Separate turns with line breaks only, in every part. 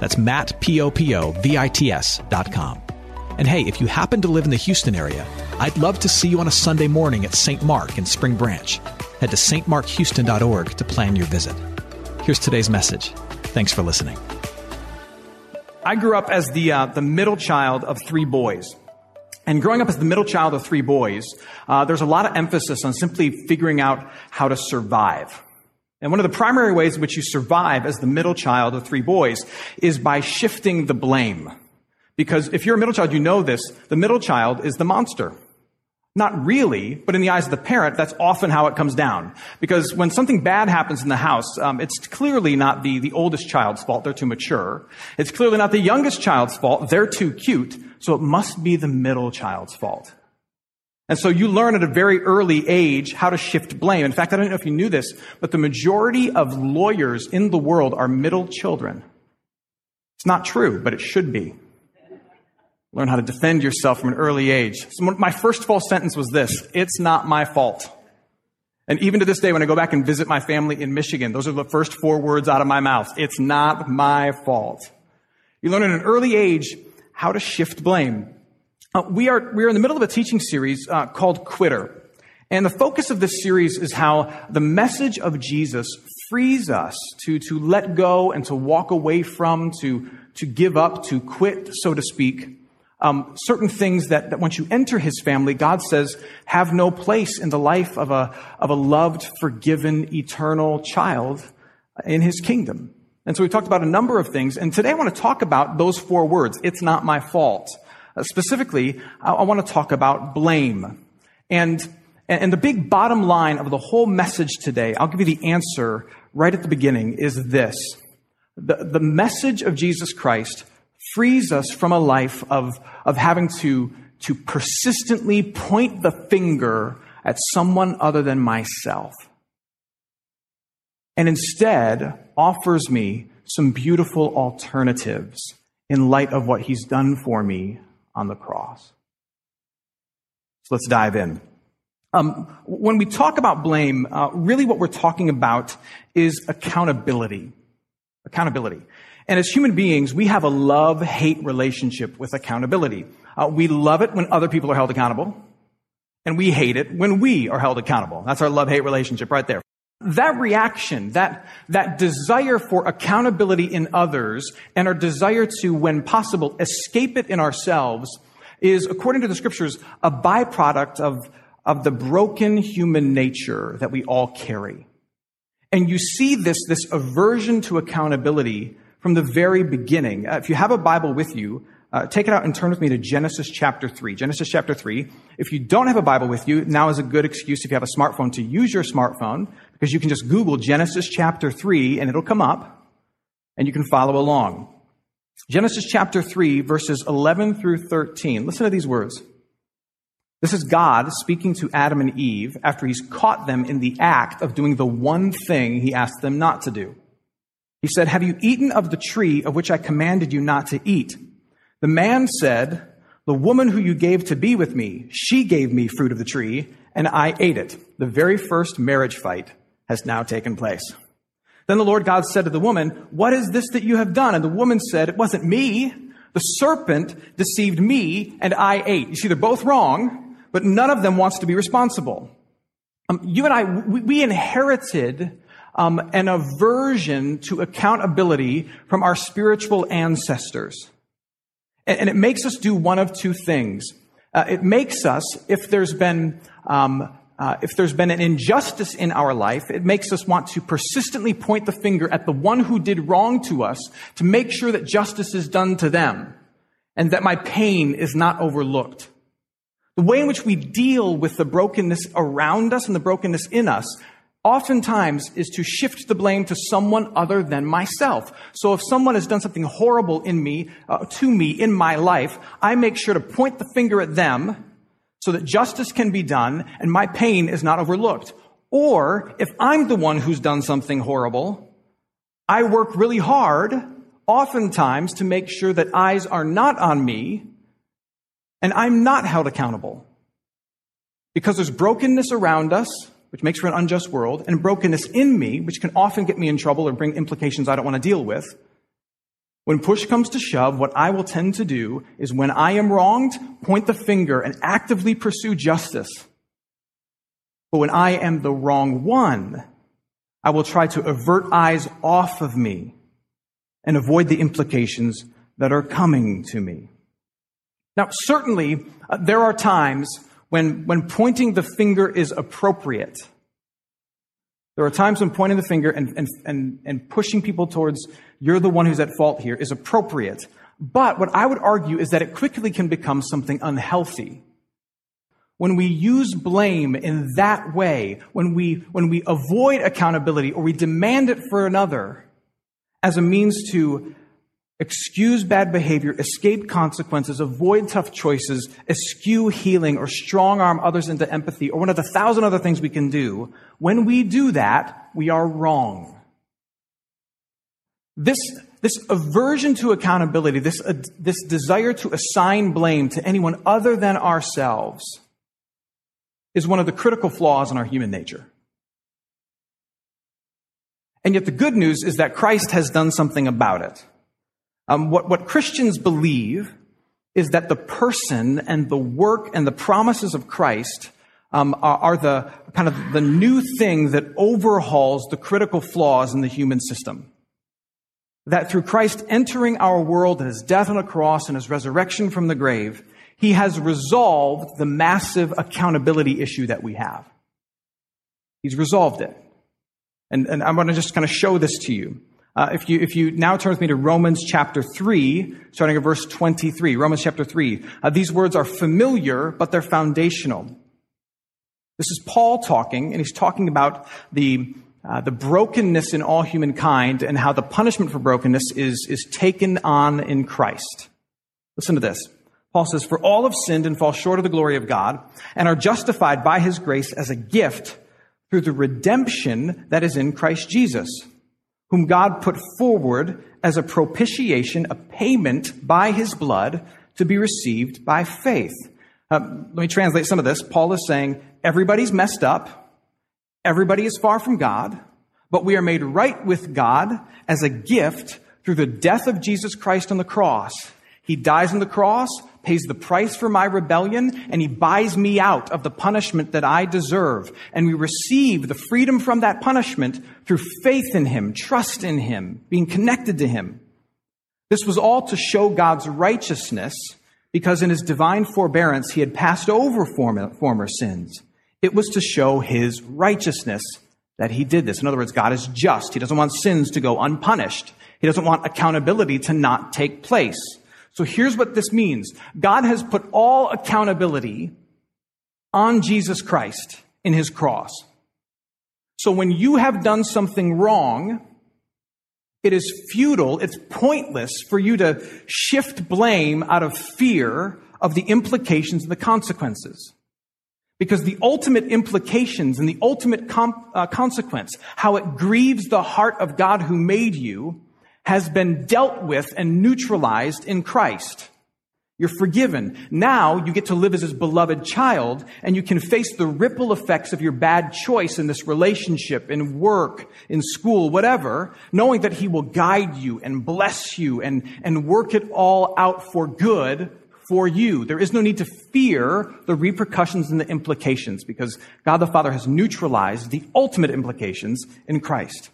That's Matt, P-O-P-O-V-I-T-S dot com. And hey, if you happen to live in the Houston area, I'd love to see you on a Sunday morning at St. Mark in Spring Branch. Head to stmarkhouston.org to plan your visit. Here's today's message. Thanks for listening.
I grew up as the, uh, the middle child of three boys. And growing up as the middle child of three boys, uh, there's a lot of emphasis on simply figuring out how to survive. And one of the primary ways in which you survive as the middle child of three boys is by shifting the blame. Because if you're a middle child, you know this. The middle child is the monster. Not really, but in the eyes of the parent, that's often how it comes down. Because when something bad happens in the house, um, it's clearly not the, the oldest child's fault. They're too mature. It's clearly not the youngest child's fault. They're too cute. So it must be the middle child's fault. And so you learn at a very early age how to shift blame. In fact, I don't know if you knew this, but the majority of lawyers in the world are middle children. It's not true, but it should be. Learn how to defend yourself from an early age. So my first false sentence was this It's not my fault. And even to this day, when I go back and visit my family in Michigan, those are the first four words out of my mouth. It's not my fault. You learn at an early age how to shift blame. Uh, we are we are in the middle of a teaching series uh, called Quitter, and the focus of this series is how the message of Jesus frees us to to let go and to walk away from, to to give up, to quit, so to speak. Um, certain things that, that once you enter His family, God says have no place in the life of a of a loved, forgiven, eternal child in His kingdom. And so we talked about a number of things, and today I want to talk about those four words. It's not my fault. Uh, specifically, I, I want to talk about blame. And, and the big bottom line of the whole message today, I'll give you the answer right at the beginning, is this. The, the message of Jesus Christ frees us from a life of, of having to, to persistently point the finger at someone other than myself. And instead offers me some beautiful alternatives in light of what he's done for me on the cross. So let's dive in. Um, when we talk about blame, uh, really what we're talking about is accountability. Accountability. And as human beings, we have a love-hate relationship with accountability. Uh, we love it when other people are held accountable, and we hate it when we are held accountable. That's our love-hate relationship right there. That reaction, that, that desire for accountability in others and our desire to, when possible, escape it in ourselves is, according to the scriptures, a byproduct of, of the broken human nature that we all carry. And you see this, this aversion to accountability from the very beginning. Uh, if you have a Bible with you, uh, take it out and turn with me to Genesis chapter 3. Genesis chapter 3. If you don't have a Bible with you, now is a good excuse if you have a smartphone to use your smartphone because you can just Google Genesis chapter 3 and it'll come up and you can follow along. Genesis chapter 3, verses 11 through 13. Listen to these words. This is God speaking to Adam and Eve after he's caught them in the act of doing the one thing he asked them not to do. He said, Have you eaten of the tree of which I commanded you not to eat? The man said, The woman who you gave to be with me, she gave me fruit of the tree, and I ate it. The very first marriage fight has now taken place. Then the Lord God said to the woman, What is this that you have done? And the woman said, It wasn't me. The serpent deceived me, and I ate. You see, they're both wrong, but none of them wants to be responsible. Um, you and I, we, we inherited um, an aversion to accountability from our spiritual ancestors. And, it makes us do one of two things. Uh, it makes us, if there's been um, uh, if there's been an injustice in our life, it makes us want to persistently point the finger at the one who did wrong to us to make sure that justice is done to them and that my pain is not overlooked. The way in which we deal with the brokenness around us and the brokenness in us oftentimes is to shift the blame to someone other than myself. So if someone has done something horrible in me, uh, to me in my life, I make sure to point the finger at them so that justice can be done and my pain is not overlooked. Or if I'm the one who's done something horrible, I work really hard, oftentimes, to make sure that eyes are not on me and I'm not held accountable. Because there's brokenness around us, which makes for an unjust world, and brokenness in me, which can often get me in trouble or bring implications I don't want to deal with. When push comes to shove, what I will tend to do is when I am wronged, point the finger and actively pursue justice. But when I am the wrong one, I will try to avert eyes off of me and avoid the implications that are coming to me. Now, certainly, uh, there are times when, when pointing the finger is appropriate. There are times when pointing the finger and, and, and, and pushing people towards, you're the one who's at fault here, is appropriate. But what I would argue is that it quickly can become something unhealthy. When we use blame in that way, when we, when we avoid accountability or we demand it for another as a means to excuse bad behavior, escape consequences, avoid tough choices, eschew healing, or strong arm others into empathy, or one of the thousand other things we can do, when we do that, we are wrong. This, this aversion to accountability, this, uh, this desire to assign blame to anyone other than ourselves, is one of the critical flaws in our human nature. And yet the good news is that Christ has done something about it. Um, what, what Christians believe is that the person and the work and the promises of Christ um, are, are, the kind of the new thing that overhauls the critical flaws in the human system. That through Christ entering our world and his death on a cross and his resurrection from the grave, he has resolved the massive accountability issue that we have. He's resolved it. And, and I'm going to just kind of show this to you. Uh, if, you, if you now turn with me to Romans chapter 3, starting at verse 23, Romans chapter 3, uh, these words are familiar, but they're foundational. This is Paul talking, and he's talking about the, uh, the brokenness in all humankind and how the punishment for brokenness is, is taken on in Christ. Listen to this. Paul says, For all have sinned and fall short of the glory of God, and are justified by his grace as a gift through the redemption that is in Christ Jesus whom God put forward as a propitiation, a payment by his blood to be received by faith. Um, let me translate some of this. Paul is saying everybody's messed up, everybody is far from God, but we are made right with God as a gift through the death of Jesus Christ on the cross. He dies on the cross, pays the price for my rebellion, and he buys me out of the punishment that I deserve. And we receive the freedom from that punishment through faith in him, trust in him, being connected to him. This was all to show God's righteousness because in his divine forbearance he had passed over former, former sins. It was to show his righteousness that he did this. In other words, God is just. He doesn't want sins to go unpunished. He doesn't want accountability to not take place. So here's what this means God has put all accountability on Jesus Christ in his cross. So when you have done something wrong, it is futile, it's pointless for you to shift blame out of fear of the implications and the consequences. Because the ultimate implications and the ultimate com- uh, consequence, how it grieves the heart of God who made you, has been dealt with and neutralized in Christ. You're forgiven. Now you get to live as his beloved child and you can face the ripple effects of your bad choice in this relationship, in work, in school, whatever, knowing that he will guide you and bless you and, and work it all out for good for you. There is no need to fear the repercussions and the implications because God the Father has neutralized the ultimate implications in Christ.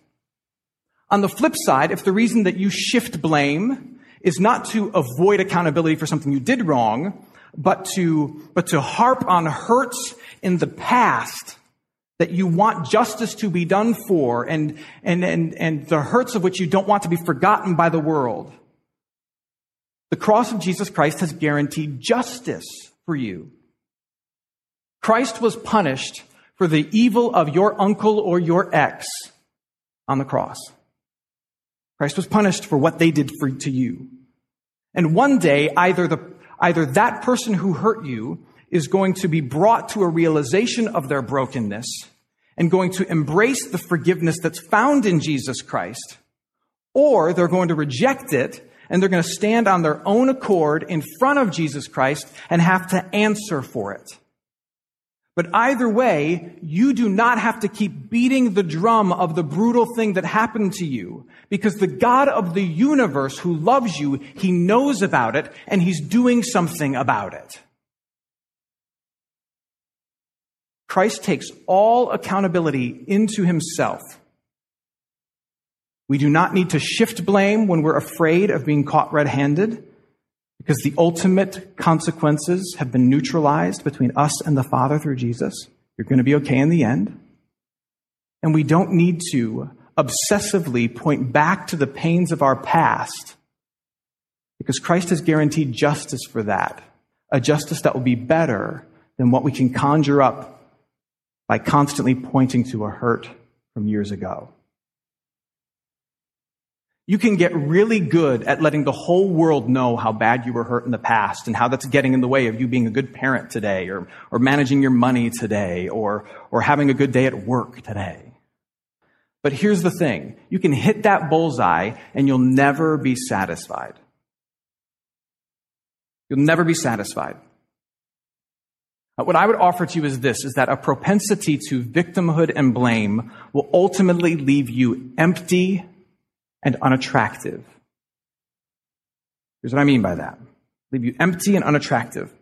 On the flip side, if the reason that you shift blame is not to avoid accountability for something you did wrong, but to, but to harp on hurts in the past that you want justice to be done for and, and, and, and the hurts of which you don't want to be forgotten by the world. The cross of Jesus Christ has guaranteed justice for you. Christ was punished for the evil of your uncle or your ex on the cross. Christ was punished for what they did for, to you. And one day, either the, either that person who hurt you is going to be brought to a realization of their brokenness and going to embrace the forgiveness that's found in Jesus Christ, or they're going to reject it and they're going to stand on their own accord in front of Jesus Christ and have to answer for it. But either way, you do not have to keep beating the drum of the brutal thing that happened to you because the God of the universe who loves you, he knows about it and he's doing something about it. Christ takes all accountability into himself. We do not need to shift blame when we're afraid of being caught red handed because the ultimate consequences have been neutralized between us and the Father through Jesus. You're going to be okay in the end. And we don't need to obsessively point back to the pains of our past because Christ has guaranteed justice for that, a justice that will be better than what we can conjure up by constantly pointing to a hurt from years ago. You can get really good at letting the whole world know how bad you were hurt in the past and how that's getting in the way of you being a good parent today or, or managing your money today or, or having a good day at work today. But here's the thing. You can hit that bullseye and you'll never be satisfied. You'll never be satisfied. Uh, what I would offer to you is this, is that a propensity to victimhood and blame will ultimately leave you empty and unattractive. Here's what I mean by that. Leave you empty and unattractive.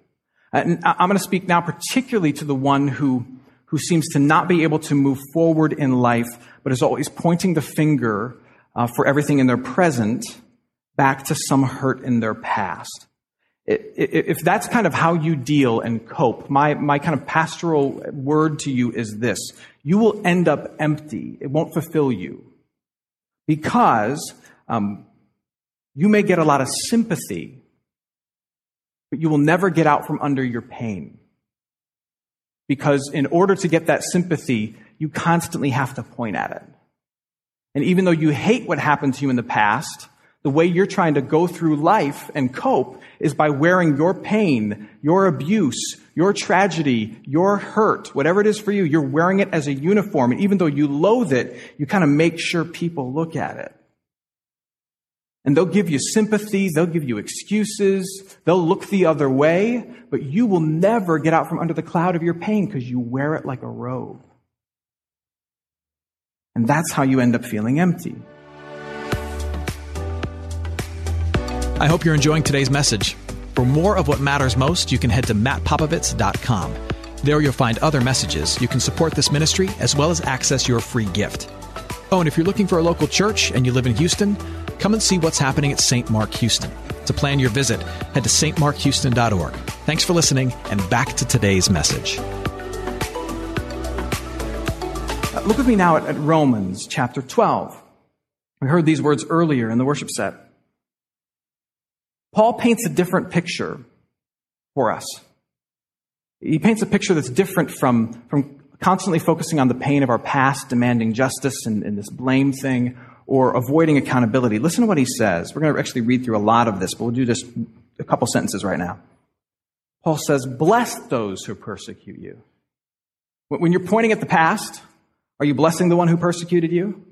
Uh, and I'm going to speak now particularly to the one who, who seems to not be able to move forward in life, but is always pointing the finger uh, for everything in their present back to some hurt in their past if that's kind of how you deal and cope, my, my kind of pastoral word to you is this. You will end up empty. It won't fulfill you. Because um, you may get a lot of sympathy, but you will never get out from under your pain. Because in order to get that sympathy, you constantly have to point at it. And even though you hate what happened to you in the past, the way you're trying to go through life and cope is by wearing your pain, your abuse, your tragedy, your hurt, whatever it is for you, you're wearing it as a uniform. And even though you loathe it, you kind of make sure people look at it. And they'll give you sympathy, they'll give you excuses, they'll look the other way, but you will never get out from under the cloud of your pain because you wear it like a robe. And that's how you end up feeling empty.
I hope you're enjoying today's message. For more of what matters most, you can head to mattpopovits.com. There you'll find other messages. You can support this ministry as well as access your free gift. Oh, and if you're looking for a local church and you live in Houston, come and see what's happening at St. Mark Houston. To plan your visit, head to stmarkhouston.org. Thanks for listening, and back to today's message.
Look with me now at, at Romans chapter 12. We heard these words earlier in the worship set. Paul paints a different picture for us. He paints a picture that's different from, from constantly focusing on the pain of our past, demanding justice and, and this blame thing, or avoiding accountability. Listen to what he says. We're going to actually read through a lot of this, but we'll do just a couple sentences right now. Paul says, Bless those who persecute you. When you're pointing at the past, are you blessing the one who persecuted you?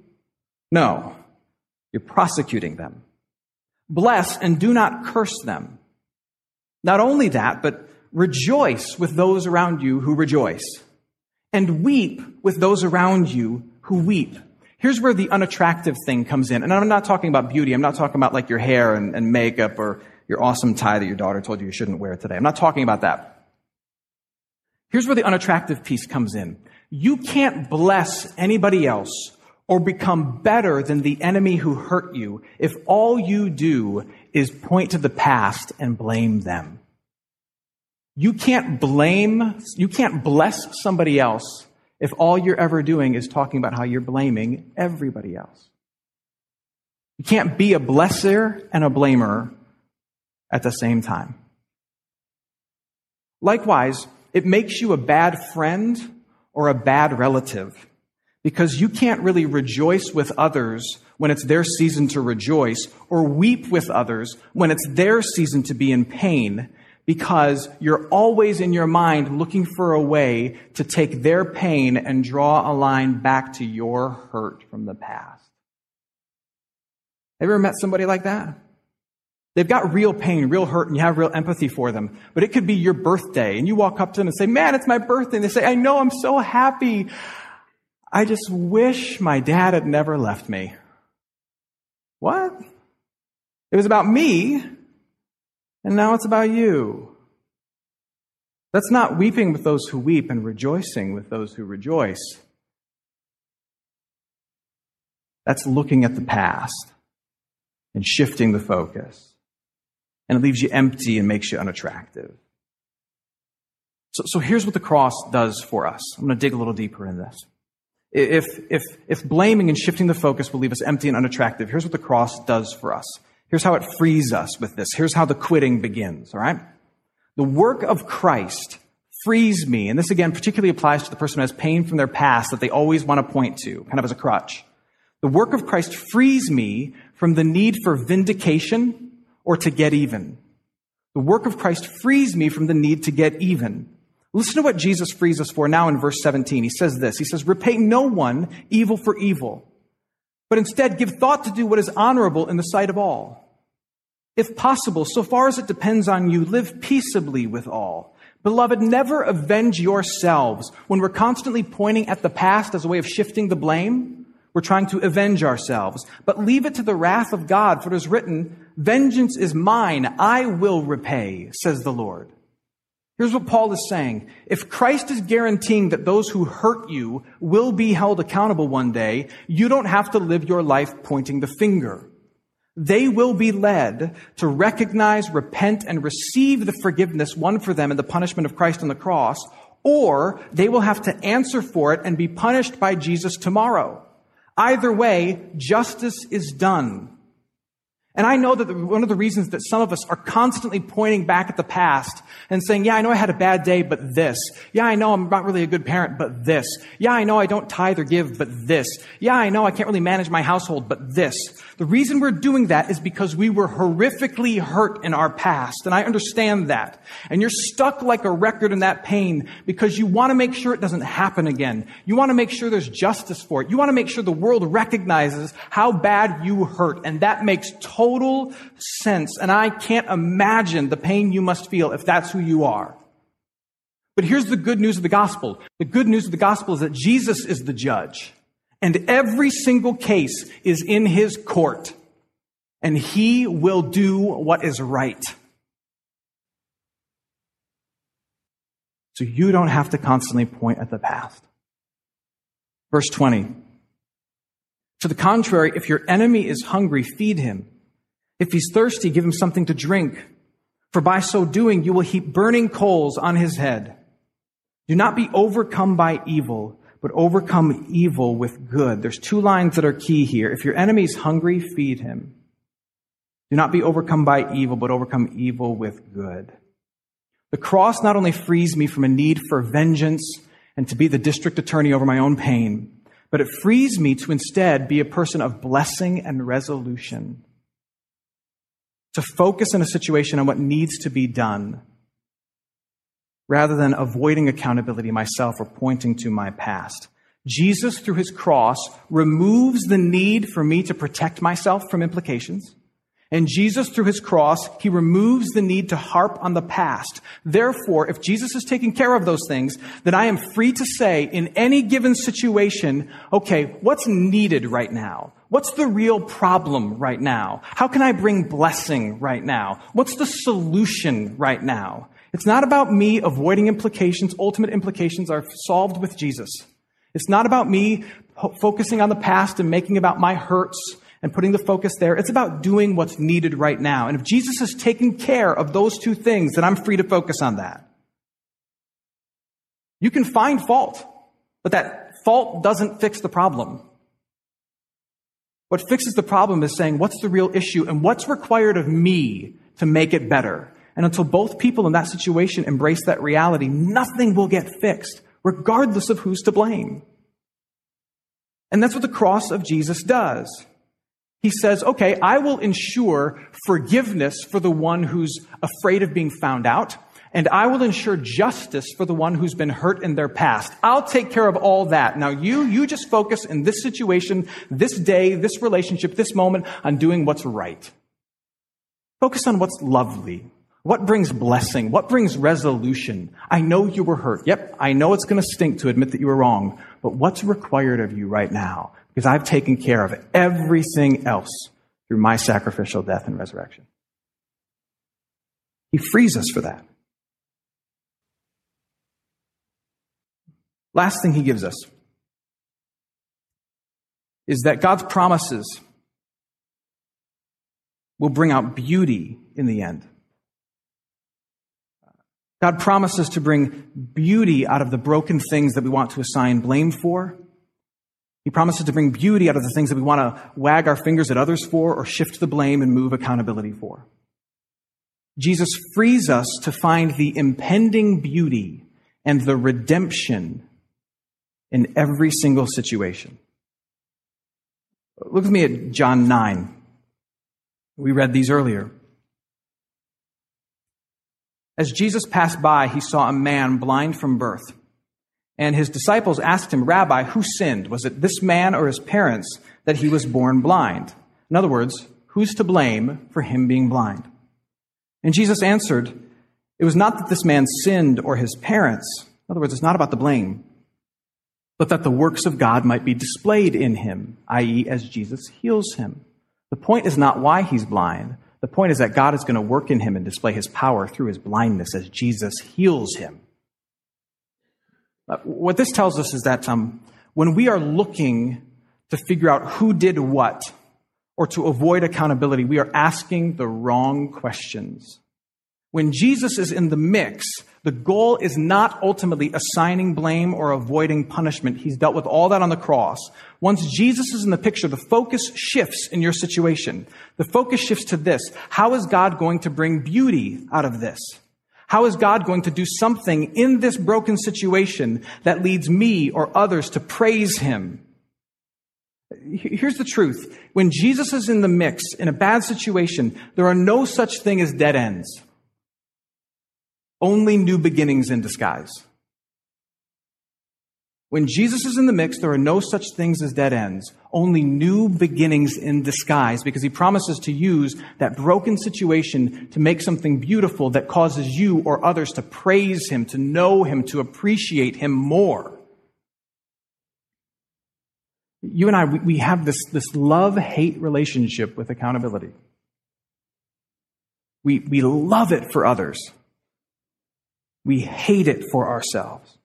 No. You're prosecuting them. Bless and do not curse them. Not only that, but rejoice with those around you who rejoice, and weep with those around you who weep. Here's where the unattractive thing comes in. And I'm not talking about beauty. I'm not talking about like your hair and, and makeup or your awesome tie that your daughter told you you shouldn't wear today. I'm not talking about that. Here's where the unattractive piece comes in. You can't bless anybody else or become better than the enemy who hurt you if all you do is point to the past and blame them. You can't blame, you can't bless somebody else if all you're ever doing is talking about how you're blaming everybody else. You can't be a blesser and a blamer at the same time. Likewise, it makes you a bad friend or a bad relative because you can't really rejoice with others when it's their season to rejoice or weep with others when it's their season to be in pain because you're always in your mind looking for a way to take their pain and draw a line back to your hurt from the past. Have you ever met somebody like that? They've got real pain, real hurt, and you have real empathy for them. But it could be your birthday, and you walk up to them and say, Man, it's my birthday. And they say, I know, I'm so happy. I just wish my dad had never left me. What? It was about me, and now it's about you. That's not weeping with those who weep and rejoicing with those who rejoice. That's looking at the past and shifting the focus. And it leaves you empty and makes you unattractive. So, so here's what the cross does for us. I'm going to dig a little deeper in this. If, if, if blaming and shifting the focus will leave us empty and unattractive, here's what the cross does for us. Here's how it frees us with this. Here's how the quitting begins, all right? The work of Christ frees me, and this again particularly applies to the person who has pain from their past that they always want to point to, kind of as a crutch. The work of Christ frees me from the need for vindication or to get even. The work of Christ frees me from the need to get even. Listen to what Jesus frees us for now in verse 17. He says this He says, Repay no one evil for evil, but instead give thought to do what is honorable in the sight of all. If possible, so far as it depends on you, live peaceably with all. Beloved, never avenge yourselves when we're constantly pointing at the past as a way of shifting the blame. We're trying to avenge ourselves, but leave it to the wrath of God, for it is written, Vengeance is mine, I will repay, says the Lord. Here's what Paul is saying. If Christ is guaranteeing that those who hurt you will be held accountable one day, you don't have to live your life pointing the finger. They will be led to recognize, repent, and receive the forgiveness won for them in the punishment of Christ on the cross, or they will have to answer for it and be punished by Jesus tomorrow. Either way, justice is done. And I know that one of the reasons that some of us are constantly pointing back at the past and saying, yeah, I know I had a bad day, but this. Yeah, I know I'm not really a good parent, but this. Yeah, I know I don't tithe or give, but this. Yeah, I know I can't really manage my household, but this. The reason we're doing that is because we were horrifically hurt in our past. And I understand that. And you're stuck like a record in that pain because you want to make sure it doesn't happen again. You want to make sure there's justice for it. You want to make sure the world recognizes how bad you hurt. And that makes total total sense. And I can't imagine the pain you must feel if that's who you are. But here's the good news of the gospel. The good news of the gospel is that Jesus is the judge. And every single case is in his court. And he will do what is right. So you don't have to constantly point at the past. Verse 20. To the contrary, if your enemy is hungry, feed him. If he's thirsty, give him something to drink, for by so doing you will heap burning coals on his head. Do not be overcome by evil, but overcome evil with good. There's two lines that are key here. If your enemy is hungry, feed him. Do not be overcome by evil, but overcome evil with good. The cross not only frees me from a need for vengeance and to be the district attorney over my own pain, but it frees me to instead be a person of blessing and resolution to focus in a situation on what needs to be done rather than avoiding accountability myself or pointing to my past. Jesus, through his cross, removes the need for me to protect myself from implications. And Jesus, through his cross, he removes the need to harp on the past. Therefore, if Jesus is taking care of those things, then I am free to say in any given situation, okay, what's needed right now? What's the real problem right now? How can I bring blessing right now? What's the solution right now? It's not about me avoiding implications. Ultimate implications are solved with Jesus. It's not about me focusing on the past and making about my hurts and putting the focus there. It's about doing what's needed right now. And if Jesus has taken care of those two things, then I'm free to focus on that. You can find fault, but that fault doesn't fix the problem. What fixes the problem is saying, what's the real issue and what's required of me to make it better? And until both people in that situation embrace that reality, nothing will get fixed. regardless of who's to blame. And that's what the cross of Jesus does. He says, okay, I will ensure forgiveness for the one who's afraid of being found out, and I will ensure justice for the one who's been hurt in their past. I'll take care of all that. Now you, you just focus in this situation, this day, this relationship, this moment on doing what's right. Focus on what's lovely. What brings blessing? What brings resolution? I know you were hurt. Yep, I know it's going to stink to admit that you were wrong, but what's required of you right now? Because I've taken care of everything else through my sacrificial death and resurrection. He frees us for that. Last thing he gives us is that God's promises will bring out beauty in the end. God promises to bring beauty out of the broken things that we want to assign blame for. He promises to bring beauty out of the things that we want to wag our fingers at others for or shift the blame and move accountability for. Jesus frees us to find the impending beauty and the redemption in every single situation. Look with me at John 9. We read these earlier. As Jesus passed by, he saw a man blind from birth. And his disciples asked him, Rabbi, who sinned? Was it this man or his parents that he was born blind? In other words, who's to blame for him being blind? And Jesus answered, It was not that this man sinned or his parents. In other words, it's not about the blame, but that the works of God might be displayed in him, i.e., as Jesus heals him. The point is not why he's blind. The point is that God is going to work in him and display his power through his blindness as Jesus heals him. What this tells us is that um, when we are looking to figure out who did what or to avoid accountability, we are asking the wrong questions. When Jesus is in the mix, the goal is not ultimately assigning blame or avoiding punishment. He's dealt with all that on the cross. Once Jesus is in the picture, the focus shifts in your situation. The focus shifts to this. How is God going to bring beauty out of this? How is God going to do something in this broken situation that leads me or others to praise Him? Here's the truth. When Jesus is in the mix, in a bad situation, there are no such thing as dead ends only new beginnings in disguise. When Jesus is in the mix, there are no such things as dead ends, only new beginnings in disguise, because he promises to use that broken situation to make something beautiful that causes you or others to praise him, to know him, to appreciate him more. You and I, we have this, this love hate relationship with accountability. We, we love it for others. We hate it for ourselves.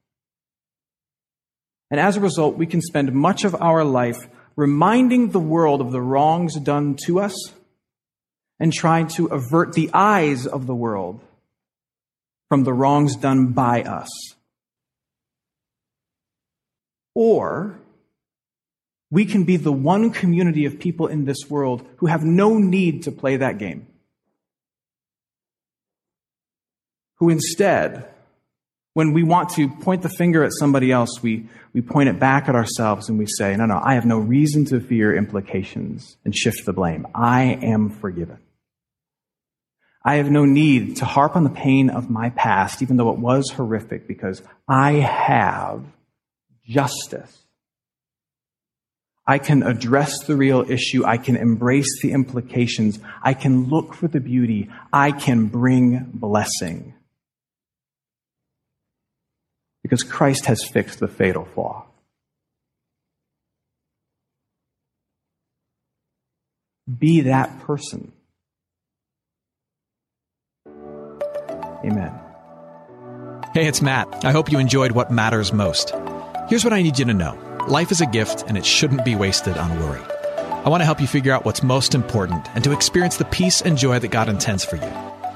And as a result, we can spend much of our life reminding the world of the wrongs done to us and trying to avert the eyes of the world from the wrongs done by us. Or we can be the one community of people in this world who have no need to play that game. who instead, when we want to point the finger at somebody else, we, we point it back at ourselves and we say, no, no, I have no reason to fear implications and shift the blame. I am forgiven. I have no need to harp on the pain of my past, even though it was horrific, because I have justice. I can address the real issue. I can embrace the implications. I can look for the beauty. I can bring blessing because Christ has fixed the fatal flaw. Be that person. Amen.
Hey, it's Matt. I hope you enjoyed what matters most. Here's what I need you to know life is a gift, and it shouldn't be wasted on worry. I want to help you figure out what's most important and to experience the peace and joy that God intends for you.